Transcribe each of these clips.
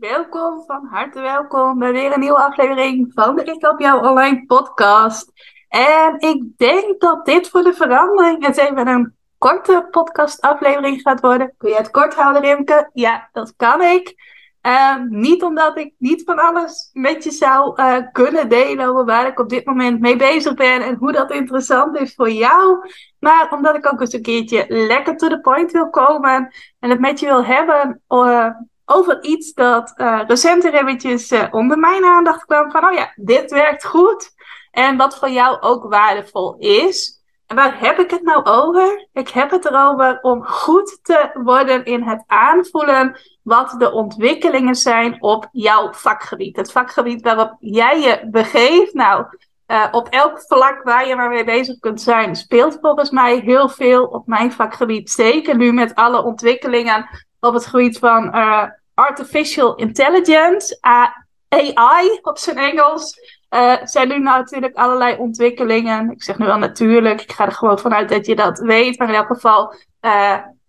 Welkom, van harte welkom bij weer een nieuwe aflevering van de Ik Help Jou Online podcast. En ik denk dat dit voor de verandering eens even een korte podcastaflevering gaat worden. Kun je het kort houden, Rimke? Ja, dat kan ik. Ehm, niet omdat ik niet van alles met je zou uh, kunnen delen over waar ik op dit moment mee bezig ben en hoe dat interessant is voor jou. Maar omdat ik ook eens een keertje lekker to the point wil komen en het met je wil hebben uh, over iets dat uh, recenter eventjes uh, onder mijn aandacht kwam. Van, oh ja, dit werkt goed. En wat voor jou ook waardevol is. En waar heb ik het nou over? Ik heb het erover om goed te worden in het aanvoelen wat de ontwikkelingen zijn op jouw vakgebied. Het vakgebied waarop jij je begeeft. Nou, uh, op elk vlak waar je maar mee bezig kunt zijn, speelt volgens mij heel veel op mijn vakgebied. Zeker nu met alle ontwikkelingen op het gebied van uh, artificial intelligence, AI op zijn Engels. Uh, zijn nu natuurlijk allerlei ontwikkelingen. Ik zeg nu wel natuurlijk, ik ga er gewoon vanuit dat je dat weet. Maar in elk geval,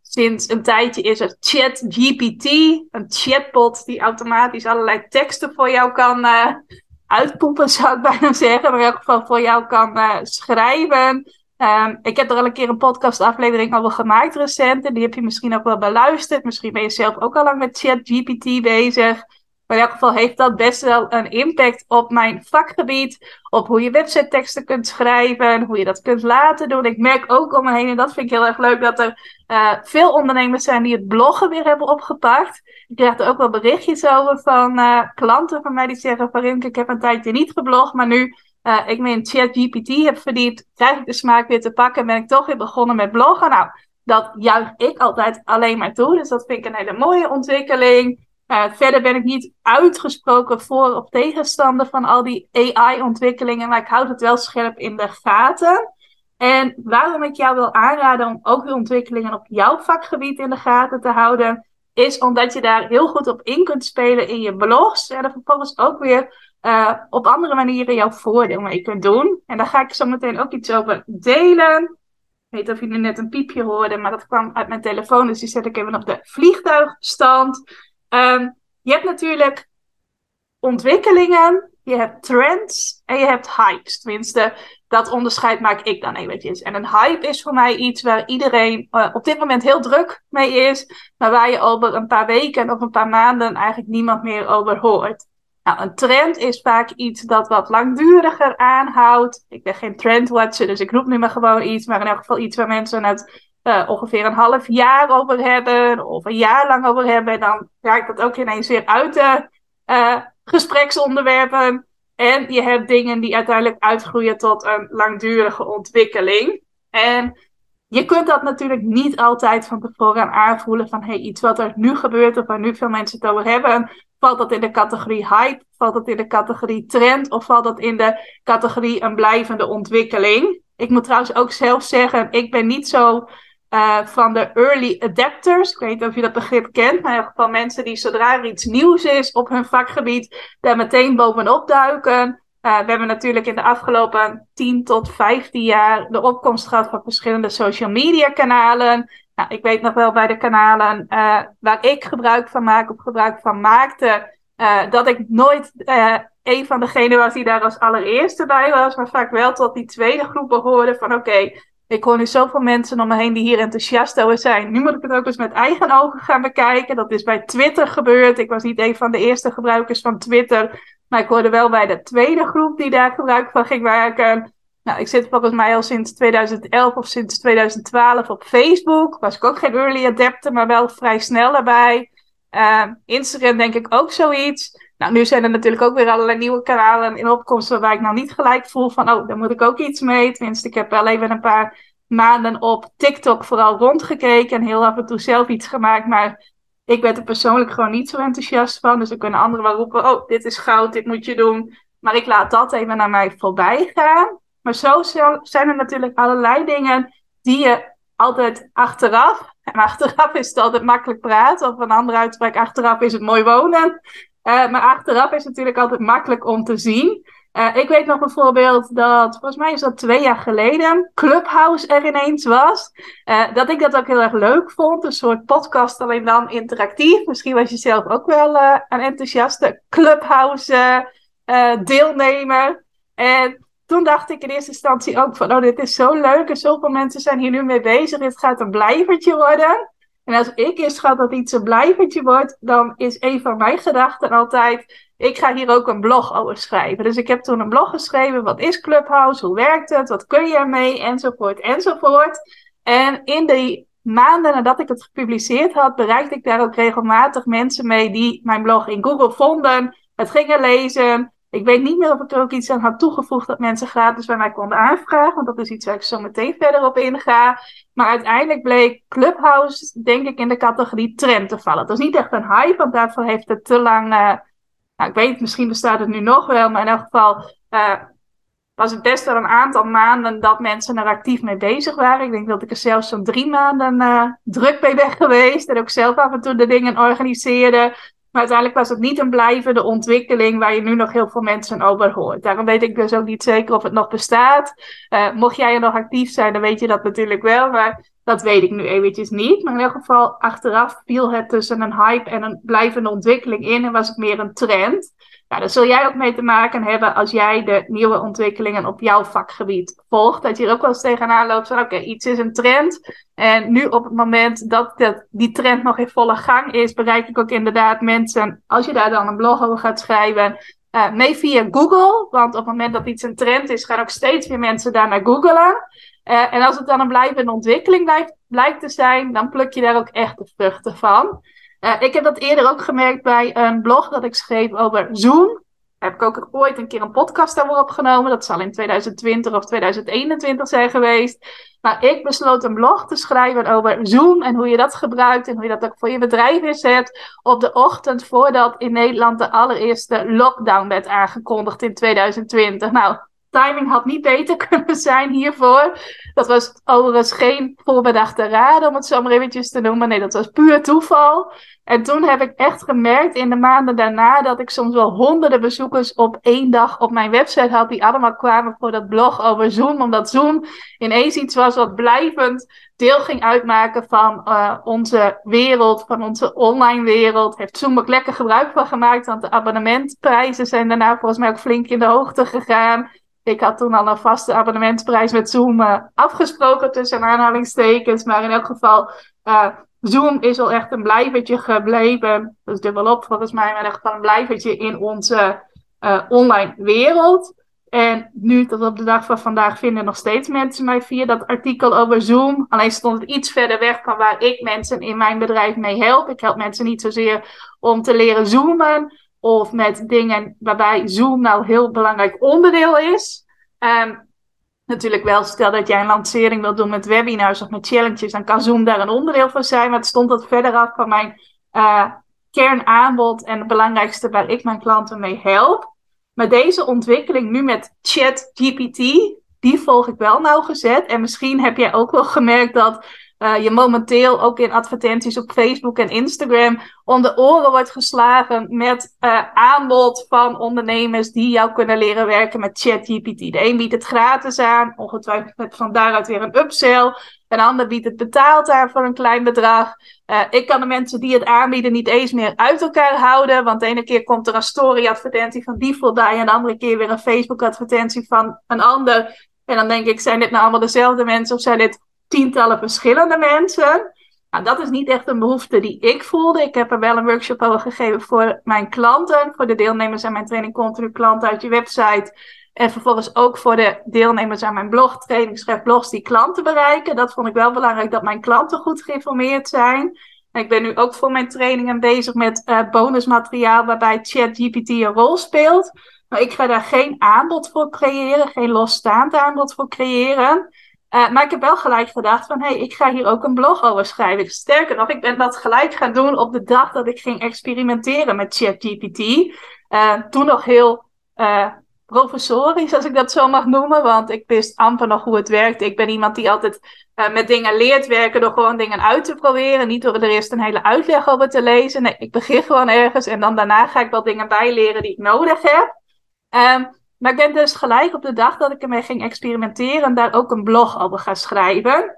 sinds een tijdje is er ChatGPT, een chatbot die automatisch allerlei teksten voor jou kan uitpoepen, zou ik bijna zeggen. Maar in elk geval voor jou kan schrijven. Um, ik heb er al een keer een podcastaflevering over gemaakt recent. En die heb je misschien ook wel beluisterd. Misschien ben je zelf ook al lang met ChatGPT bezig. Maar in elk geval heeft dat best wel een impact op mijn vakgebied. Op hoe je website teksten kunt schrijven. Hoe je dat kunt laten doen. Ik merk ook om me heen, en dat vind ik heel erg leuk, dat er uh, veel ondernemers zijn die het bloggen weer hebben opgepakt. Ik krijg er ook wel berichtjes over van uh, klanten van mij die zeggen: Van ik heb een tijdje niet geblogd, maar nu uh, ik mijn ChatGPT heb verdiept, krijg ik de smaak weer te pakken en ben ik toch weer begonnen met bloggen. Nou, dat juich ik altijd alleen maar toe. Dus dat vind ik een hele mooie ontwikkeling. Uh, verder ben ik niet uitgesproken voor of tegenstander van al die AI-ontwikkelingen, maar ik houd het wel scherp in de gaten. En waarom ik jou wil aanraden om ook de ontwikkelingen op jouw vakgebied in de gaten te houden, is omdat je daar heel goed op in kunt spelen in je blogs. En er vervolgens ook weer uh, op andere manieren jouw voordeel mee kunt doen. En daar ga ik zo meteen ook iets over delen. Ik weet of jullie net een piepje hoorden, maar dat kwam uit mijn telefoon. Dus die zet ik even op de vliegtuigstand. Um, je hebt natuurlijk ontwikkelingen, je hebt trends en je hebt hypes. Tenminste, dat onderscheid maak ik dan eventjes. En een hype is voor mij iets waar iedereen uh, op dit moment heel druk mee is, maar waar je over een paar weken of een paar maanden eigenlijk niemand meer over hoort. Nou, een trend is vaak iets dat wat langduriger aanhoudt. Ik ben geen trendwatcher, dus ik roep nu maar gewoon iets. Maar in elk geval iets waar mensen het uh, ongeveer een half jaar over hebben. Of een jaar lang over hebben. En dan raakt dat ook ineens weer uit de uh, gespreksonderwerpen. En je hebt dingen die uiteindelijk uitgroeien tot een langdurige ontwikkeling. En je kunt dat natuurlijk niet altijd van tevoren aanvoelen van hey, iets wat er nu gebeurt of waar nu veel mensen het over hebben. Valt dat in de categorie hype? Valt dat in de categorie trend? Of valt dat in de categorie een blijvende ontwikkeling? Ik moet trouwens ook zelf zeggen, ik ben niet zo uh, van de early adapters. Ik weet niet of je dat begrip kent, maar in ieder geval mensen die zodra er iets nieuws is op hun vakgebied, daar meteen bovenop duiken. Uh, we hebben natuurlijk in de afgelopen 10 tot 15 jaar de opkomst gehad van verschillende social media kanalen. Nou, ik weet nog wel bij de kanalen uh, waar ik gebruik van maak of gebruik van maakte, uh, dat ik nooit een van degenen was die daar als allereerste bij was, maar vaak wel tot die tweede groep behoorde van oké, ik hoor nu zoveel mensen om me heen die hier enthousiast over zijn. Nu moet ik het ook eens met eigen ogen gaan bekijken. Dat is bij Twitter gebeurd. Ik was niet een van de eerste gebruikers van Twitter. Maar ik hoorde wel bij de tweede groep die daar gebruik van ging maken. Nou, ik zit volgens mij al sinds 2011 of sinds 2012 op Facebook. Was ik ook geen early adapter, maar wel vrij snel erbij. Uh, Instagram denk ik ook zoiets. Nou, nu zijn er natuurlijk ook weer allerlei nieuwe kanalen in opkomst waarbij ik nou niet gelijk voel van, oh, daar moet ik ook iets mee. Tenminste, ik heb wel even een paar maanden op TikTok vooral rondgekeken en heel af en toe zelf iets gemaakt. Maar ik werd er persoonlijk gewoon niet zo enthousiast van. Dus dan kunnen anderen wel roepen, oh, dit is goud, dit moet je doen. Maar ik laat dat even naar mij voorbij gaan. Maar zo zijn er natuurlijk allerlei dingen die je altijd achteraf. En achteraf is het altijd makkelijk praten. Of een andere uitspraak, achteraf is het mooi wonen. Uh, maar achteraf is het natuurlijk altijd makkelijk om te zien. Uh, ik weet nog bijvoorbeeld dat, volgens mij is dat twee jaar geleden, Clubhouse er ineens was. Uh, dat ik dat ook heel erg leuk vond. Een soort podcast, alleen dan interactief. Misschien was je zelf ook wel een enthousiaste Clubhouse deelnemer. En toen dacht ik in eerste instantie ook van, oh, dit is zo leuk en zoveel mensen zijn hier nu mee bezig. Dit gaat een blijvertje worden. En als ik eens schat dat iets een blijvertje wordt, dan is een van mijn gedachten altijd, ik ga hier ook een blog over schrijven. Dus ik heb toen een blog geschreven, wat is Clubhouse, hoe werkt het, wat kun je ermee, enzovoort, enzovoort. En in die maanden nadat ik het gepubliceerd had, bereikte ik daar ook regelmatig mensen mee die mijn blog in Google vonden, het gingen lezen, ik weet niet meer of ik er ook iets aan had toegevoegd dat mensen gratis bij mij konden aanvragen. Want dat is iets waar ik zo meteen verder op inga. Maar uiteindelijk bleek Clubhouse, denk ik, in de categorie trend te vallen. Het is niet echt een hype, want daarvoor heeft het te lang. Uh, nou, ik weet, misschien bestaat het nu nog wel. Maar in elk geval uh, was het best wel een aantal maanden dat mensen er actief mee bezig waren. Ik denk dat ik er zelfs zo'n drie maanden uh, druk mee ben geweest. En ook zelf af en toe de dingen organiseerde. Maar uiteindelijk was het niet een blijvende ontwikkeling waar je nu nog heel veel mensen over hoort. Daarom weet ik dus ook niet zeker of het nog bestaat. Uh, mocht jij er nog actief zijn, dan weet je dat natuurlijk wel. Maar dat weet ik nu eventjes niet. Maar in elk geval, achteraf viel het tussen een hype en een blijvende ontwikkeling in. En was het meer een trend. Nou, daar zul jij ook mee te maken hebben als jij de nieuwe ontwikkelingen op jouw vakgebied volgt. Dat je er ook wel eens tegenaan loopt van oké, iets is een trend. En nu op het moment dat, dat die trend nog in volle gang is, bereik ik ook inderdaad mensen, als je daar dan een blog over gaat schrijven, uh, mee via Google. Want op het moment dat iets een trend is, gaan ook steeds meer mensen daar naar googlen. Uh, en als het dan een blijvende ontwikkeling blijft, blijkt te zijn, dan pluk je daar ook echt de vruchten van. Uh, ik heb dat eerder ook gemerkt bij een blog dat ik schreef over Zoom. Heb ik ook ooit een keer een podcast daarvoor opgenomen. Dat zal in 2020 of 2021 zijn geweest. Maar ik besloot een blog te schrijven over Zoom en hoe je dat gebruikt en hoe je dat ook voor je bedrijf inzet. Op de ochtend voordat in Nederland de allereerste lockdown werd aangekondigd in 2020. Nou, timing had niet beter kunnen zijn hiervoor. Dat was overigens geen voorbedachte raad, om het zo maar eventjes te noemen. Nee, dat was puur toeval. En toen heb ik echt gemerkt in de maanden daarna dat ik soms wel honderden bezoekers op één dag op mijn website had, die allemaal kwamen voor dat blog over Zoom. Omdat Zoom ineens iets was wat blijvend deel ging uitmaken van uh, onze wereld, van onze online wereld. Heeft Zoom ook lekker gebruik van gemaakt, want de abonnementprijzen zijn daarna volgens mij ook flink in de hoogte gegaan. Ik had toen al een vaste abonnementsprijs met Zoom uh, afgesproken tussen aanhalingstekens. Maar in elk geval, uh, Zoom is al echt een blijvertje gebleven. Dat is dubbelop volgens mij, maar echt een blijvertje in onze uh, online wereld. En nu tot op de dag van vandaag vinden nog steeds mensen mij via dat artikel over Zoom. Alleen stond het iets verder weg van waar ik mensen in mijn bedrijf mee help. Ik help mensen niet zozeer om te leren zoomen of met dingen waarbij Zoom nou heel belangrijk onderdeel is. Um, natuurlijk wel, stel dat jij een lancering wilt doen met webinars of met challenges, dan kan Zoom daar een onderdeel van zijn. Maar het stond dat verder af van mijn uh, kernaanbod en het belangrijkste waar ik mijn klanten mee help. Maar deze ontwikkeling nu met ChatGPT, die volg ik wel nauwgezet. En misschien heb jij ook wel gemerkt dat uh, je momenteel ook in advertenties op Facebook en Instagram om de oren wordt geslagen met uh, aanbod van ondernemers die jou kunnen leren werken met ChatGPT. De een biedt het gratis aan, ongetwijfeld met van daaruit weer een upsell. Een ander biedt het betaald aan voor een klein bedrag. Uh, ik kan de mensen die het aanbieden niet eens meer uit elkaar houden. Want de ene keer komt er een story-advertentie van die voorbij. En de andere keer weer een Facebook-advertentie van een ander. En dan denk ik, zijn dit nou allemaal dezelfde mensen of zijn dit tientallen verschillende mensen. Nou, dat is niet echt een behoefte die ik voelde. Ik heb er wel een workshop over gegeven voor mijn klanten, voor de deelnemers aan mijn training continu klanten uit je website. En vervolgens ook voor de deelnemers aan mijn blog, training, schrijf blogs die klanten bereiken. Dat vond ik wel belangrijk dat mijn klanten goed geïnformeerd zijn. Ik ben nu ook voor mijn trainingen bezig met uh, bonusmateriaal waarbij ChatGPT een rol speelt. Maar ik ga daar geen aanbod voor creëren, geen losstaand aanbod voor creëren. Uh, maar ik heb wel gelijk gedacht van, hé, hey, ik ga hier ook een blog over schrijven. Sterker nog, ik ben dat gelijk gaan doen op de dag dat ik ging experimenteren met ChatGPT. Uh, toen nog heel uh, professorisch, als ik dat zo mag noemen, want ik wist amper nog hoe het werkt. Ik ben iemand die altijd met dingen leert werken door gewoon dingen uit te proberen, niet door er eerst een hele uitleg over te lezen. Nee, ik begin gewoon ergens en dan daarna ga ik wel dingen bijleren die ik nodig heb. Um, maar ik ben dus gelijk op de dag dat ik ermee ging experimenteren, daar ook een blog over gaan schrijven.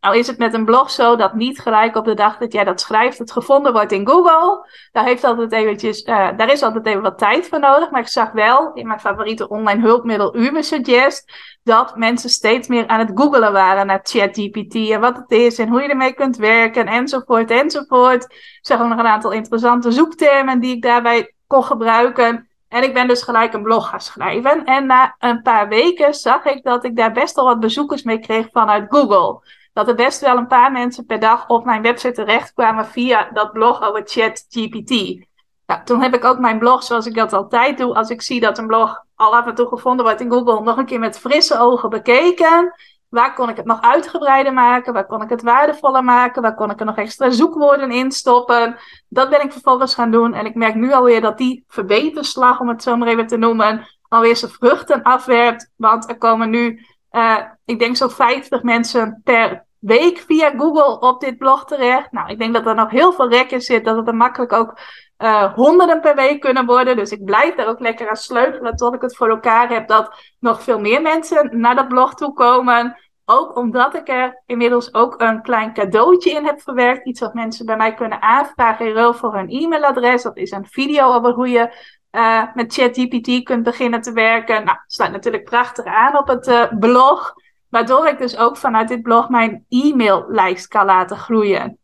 Nou, is het met een blog zo dat niet gelijk op de dag dat jij dat schrijft, het gevonden wordt in Google. Daar, heeft altijd eventjes, uh, daar is altijd even wat tijd voor nodig. Maar ik zag wel in mijn favoriete online hulpmiddel Ubersuggest dat mensen steeds meer aan het googelen waren naar ChatGPT en wat het is en hoe je ermee kunt werken enzovoort enzovoort. Ik zag ook nog een aantal interessante zoektermen die ik daarbij kon gebruiken. En ik ben dus gelijk een blog gaan schrijven. En na een paar weken zag ik dat ik daar best wel wat bezoekers mee kreeg vanuit Google. Dat er best wel een paar mensen per dag op mijn website terechtkwamen via dat blog over ChatGPT. Nou, toen heb ik ook mijn blog, zoals ik dat altijd doe, als ik zie dat een blog al af en toe gevonden wordt in Google, nog een keer met frisse ogen bekeken. Waar kon ik het nog uitgebreider maken? Waar kon ik het waardevoller maken? Waar kon ik er nog extra zoekwoorden in stoppen? Dat ben ik vervolgens gaan doen. En ik merk nu alweer dat die verbeterslag, om het zo maar even te noemen, alweer zijn vruchten afwerpt. Want er komen nu, uh, ik denk zo'n 50 mensen per week via Google op dit blog terecht. Nou, ik denk dat er nog heel veel rek in zit. Dat het er makkelijk ook uh, honderden per week kunnen worden. Dus ik blijf daar ook lekker aan sleutelen tot ik het voor elkaar heb dat nog veel meer mensen naar dat blog toe komen. Ook omdat ik er inmiddels ook een klein cadeautje in heb verwerkt. Iets wat mensen bij mij kunnen aanvragen in ruil voor hun e-mailadres. Dat is een video over hoe je uh, met ChatGPT kunt beginnen te werken. Nou, sluit natuurlijk prachtig aan op het uh, blog. Waardoor ik dus ook vanuit dit blog mijn e-maillijst kan laten groeien.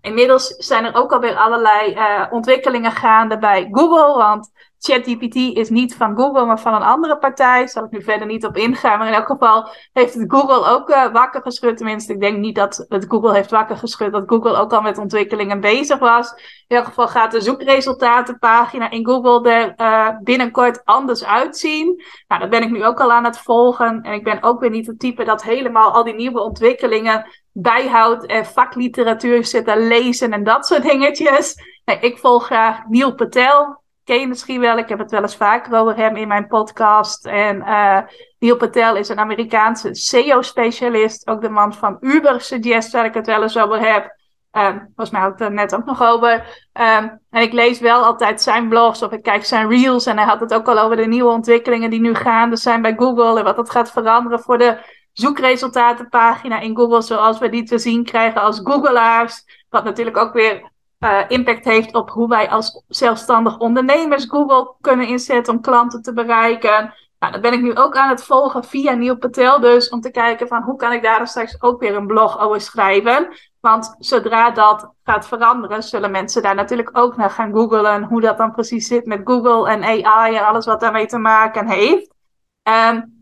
Inmiddels zijn er ook alweer allerlei uh, ontwikkelingen gaande bij Google. Want ChatGPT is niet van Google, maar van een andere partij. Daar zal ik nu verder niet op ingaan. Maar in elk geval heeft het Google ook uh, wakker geschud. Tenminste, ik denk niet dat het Google heeft wakker geschud. Dat Google ook al met ontwikkelingen bezig was. In elk geval gaat de zoekresultatenpagina in Google er uh, binnenkort anders uitzien. Nou, dat ben ik nu ook al aan het volgen. En ik ben ook weer niet het type dat helemaal al die nieuwe ontwikkelingen bijhoudt en vakliteratuur zit te lezen en dat soort dingetjes. Ik volg graag Neil Patel. Ken je misschien wel, ik heb het wel eens vaker over hem in mijn podcast. En uh, Neil Patel is een Amerikaanse SEO-specialist. Ook de man van Uber Suggest, waar ik het wel eens over heb. Um, volgens mij had het er net ook nog over. Um, en ik lees wel altijd zijn blogs of ik kijk zijn reels. En hij had het ook al over de nieuwe ontwikkelingen die nu gaande zijn bij Google. En wat dat gaat veranderen voor de zoekresultatenpagina in Google zoals we die te zien krijgen als Googelaars. Wat natuurlijk ook weer uh, impact heeft op hoe wij als zelfstandig ondernemers Google kunnen inzetten om klanten te bereiken. Nou, dat ben ik nu ook aan het volgen via Neil Patel dus, om te kijken van hoe kan ik daar straks ook weer een blog over schrijven. Want zodra dat gaat veranderen, zullen mensen daar natuurlijk ook naar gaan googlen hoe dat dan precies zit met Google en AI en alles wat daarmee te maken heeft. Um,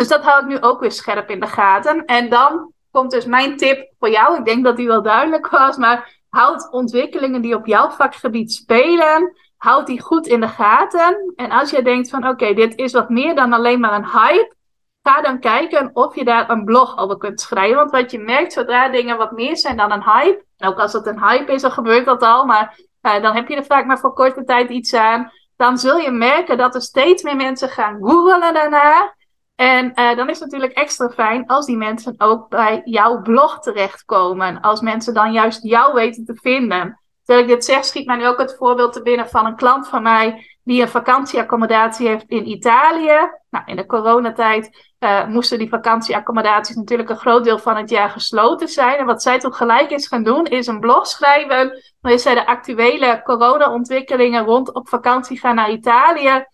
dus dat hou ik nu ook weer scherp in de gaten. En dan komt dus mijn tip voor jou. Ik denk dat die wel duidelijk was, maar houd ontwikkelingen die op jouw vakgebied spelen, houd die goed in de gaten. En als je denkt van oké, dit is wat meer dan alleen maar een hype, ga dan kijken of je daar een blog over kunt schrijven. Want wat je merkt, zodra dingen wat meer zijn dan een hype, ook als het een hype is, dan gebeurt dat al, maar uh, dan heb je er vaak maar voor korte tijd iets aan. Dan zul je merken dat er steeds meer mensen gaan googelen daarna. En uh, dan is het natuurlijk extra fijn als die mensen ook bij jouw blog terechtkomen. Als mensen dan juist jou weten te vinden. Terwijl ik dit zeg, schiet mij nu ook het voorbeeld te binnen van een klant van mij die een vakantieaccommodatie heeft in Italië. Nou, in de coronatijd uh, moesten die vakantieaccommodaties natuurlijk een groot deel van het jaar gesloten zijn. En wat zij toen gelijk is gaan doen, is een blog schrijven. Waarin zij de actuele corona-ontwikkelingen rond op vakantie gaan naar Italië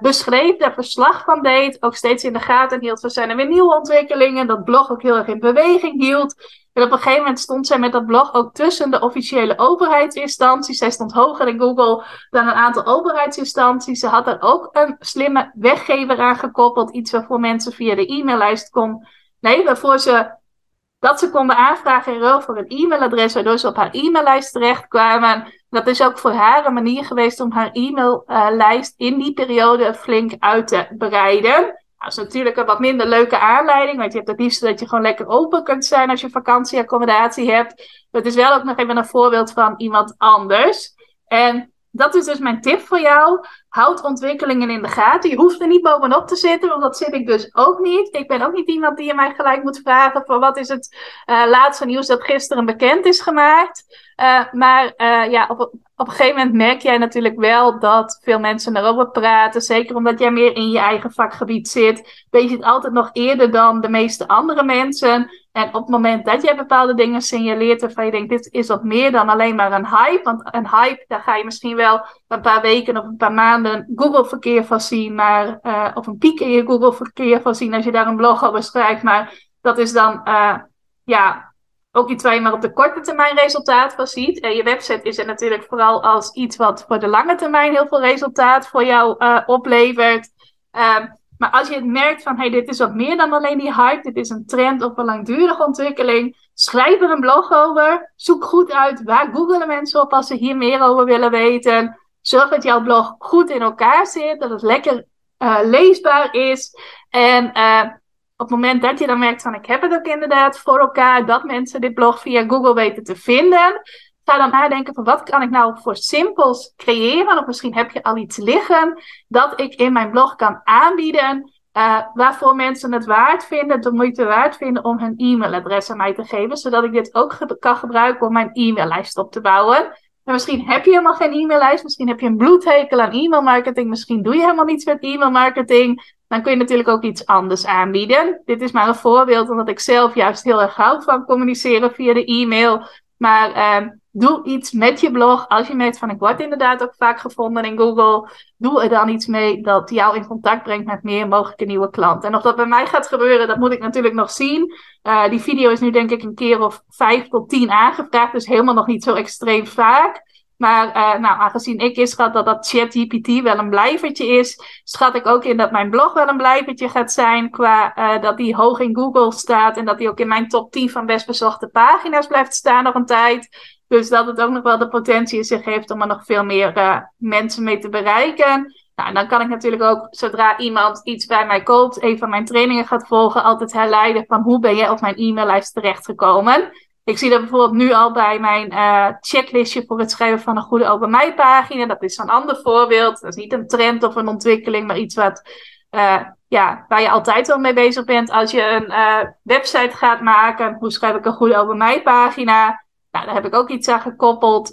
beschreef, daar verslag van deed, ook steeds in de gaten hield. Er zijn er weer nieuwe ontwikkelingen, dat blog ook heel erg in beweging hield. En op een gegeven moment stond zij met dat blog ook tussen de officiële overheidsinstanties. Zij stond hoger in Google dan een aantal overheidsinstanties. Ze had er ook een slimme weggever aan gekoppeld, iets waarvoor mensen via de e-maillijst kon. Nee, waarvoor ze dat ze konden aanvragen in ruil voor een e-mailadres, waardoor ze op haar e-maillijst terechtkwamen. Dat is ook voor haar een manier geweest om haar e-maillijst in die periode flink uit te breiden. dat is natuurlijk een wat minder leuke aanleiding, want je hebt het liefst dat je gewoon lekker open kunt zijn als je vakantieaccommodatie hebt. het is wel ook nog even een voorbeeld van iemand anders. En dat is dus mijn tip voor jou. Houd ontwikkelingen in de gaten. Je hoeft er niet bovenop te zitten, want dat zit ik dus ook niet. Ik ben ook niet iemand die je mij gelijk moet vragen voor wat is het uh, laatste nieuws dat gisteren bekend is gemaakt. Uh, maar uh, ja, op, op een gegeven moment merk jij natuurlijk wel dat veel mensen erover praten. Zeker omdat jij meer in je eigen vakgebied zit. Weet je het altijd nog eerder dan de meeste andere mensen. En op het moment dat jij bepaalde dingen signaleert waarvan je denkt, dit is wat meer dan alleen maar een hype. Want een hype, daar ga je misschien wel een paar weken of een paar maanden Google-verkeer van zien. Maar, uh, of een piek in je Google-verkeer van zien als je daar een blog over schrijft. Maar dat is dan, uh, ja, ook iets waar je maar op de korte termijn resultaat van ziet. En je website is er natuurlijk vooral als iets wat voor de lange termijn heel veel resultaat voor jou uh, oplevert. Maar als je het merkt van, hey, dit is wat meer dan alleen die hype, dit is een trend of een langdurige ontwikkeling, schrijf er een blog over. Zoek goed uit waar googelen mensen op als ze hier meer over willen weten. Zorg dat jouw blog goed in elkaar zit, dat het lekker uh, leesbaar is. En uh, op het moment dat je dan merkt van ik heb het ook inderdaad voor elkaar, dat mensen dit blog via Google weten te vinden, ga dan nadenken van wat kan ik nou voor simpels creëren, of misschien heb je al iets liggen dat ik in mijn blog kan aanbieden, uh, waarvoor mensen het waard vinden, de moeite waard vinden om hun e-mailadres aan mij te geven, zodat ik dit ook kan gebruiken om mijn e-maillijst op te bouwen. En misschien heb je helemaal geen e-maillijst, misschien heb je een bloedhekel aan e-mailmarketing, misschien doe je helemaal niets met e-mailmarketing. Dan kun je natuurlijk ook iets anders aanbieden. Dit is maar een voorbeeld, omdat ik zelf juist heel erg hou van communiceren via de e-mail. Maar uh, doe iets met je blog. Als je merkt van ik word inderdaad ook vaak gevonden in Google. Doe er dan iets mee dat jou in contact brengt met meer mogelijke nieuwe klanten. En of dat bij mij gaat gebeuren, dat moet ik natuurlijk nog zien. Uh, die video is nu denk ik een keer of vijf tot tien aangevraagd. Dus helemaal nog niet zo extreem vaak. Maar uh, nou, aangezien ik inschat dat dat ChatGPT wel een blijvertje is, schat ik ook in dat mijn blog wel een blijvertje gaat zijn. Qua uh, dat die hoog in Google staat en dat die ook in mijn top 10 van best bezochte pagina's blijft staan nog een tijd. Dus dat het ook nog wel de potentie in zich heeft om er nog veel meer uh, mensen mee te bereiken. Nou, dan kan ik natuurlijk ook, zodra iemand iets bij mij koopt, een van mijn trainingen gaat volgen, altijd herleiden van hoe ben jij op mijn e-maillijst terechtgekomen. Ik zie dat bijvoorbeeld nu al bij mijn uh, checklistje voor het schrijven van een goede open mij pagina. Dat is een ander voorbeeld. Dat is niet een trend of een ontwikkeling, maar iets wat, uh, ja, waar je altijd wel mee bezig bent. Als je een website gaat maken, hoe schrijf ik een goede open mij pagina? Nou, daar heb ik ook iets aan gekoppeld,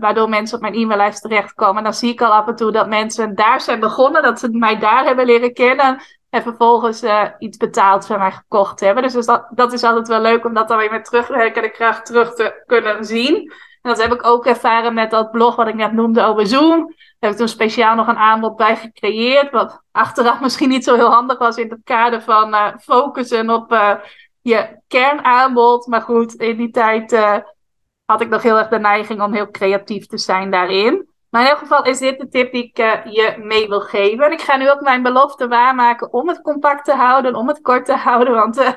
waardoor mensen op mijn e-maillijst terechtkomen. En dan zie ik al af en toe dat mensen daar zijn begonnen, dat ze mij daar hebben leren kennen. En vervolgens uh, iets betaald van mij gekocht hebben. Dus, dat, dat is altijd wel leuk om dat dan weer met terugwerkende kracht terug te kunnen zien. En dat heb ik ook ervaren met dat blog wat ik net noemde over Zoom. Daar heb ik toen speciaal nog een aanbod bij gecreëerd. Wat achteraf misschien niet zo heel handig was in het kader van uh, focussen op je kernaanbod. Maar goed, in die tijd had ik nog heel erg de neiging om heel creatief te zijn daarin. Maar in elk geval is dit de tip die ik uh, je mee wil geven. En ik ga nu ook mijn belofte waarmaken om het compact te houden, om het kort te houden. Want uh,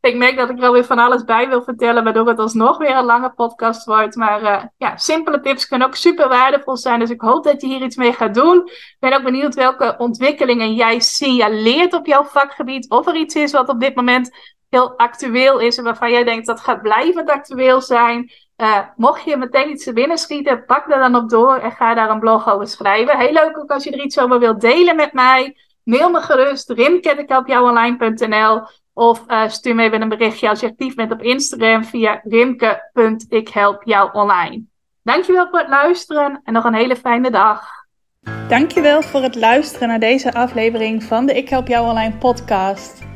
ik merk dat ik er weer van alles bij wil vertellen, waardoor het alsnog weer een lange podcast wordt. Maar uh, ja, simpele tips kunnen ook super waardevol zijn. Dus ik hoop dat je hier iets mee gaat doen. Ik ben ook benieuwd welke ontwikkelingen jij signaleert op jouw vakgebied. Of er iets is wat op dit moment heel actueel is en waarvan jij denkt dat gaat blijvend actueel zijn. Uh, mocht je meteen iets binnen schieten, pak er dan op door en ga daar een blog over schrijven. Heel leuk ook als je er iets over wilt delen met mij. Mail me gerust, rimke.ikhelpjouonline.nl of uh, stuur me even een berichtje als je actief bent op Instagram via rimke.ikhelpjouonline. Dankjewel voor het luisteren en nog een hele fijne dag. Dankjewel voor het luisteren naar deze aflevering van de Ik Help Jou Online podcast.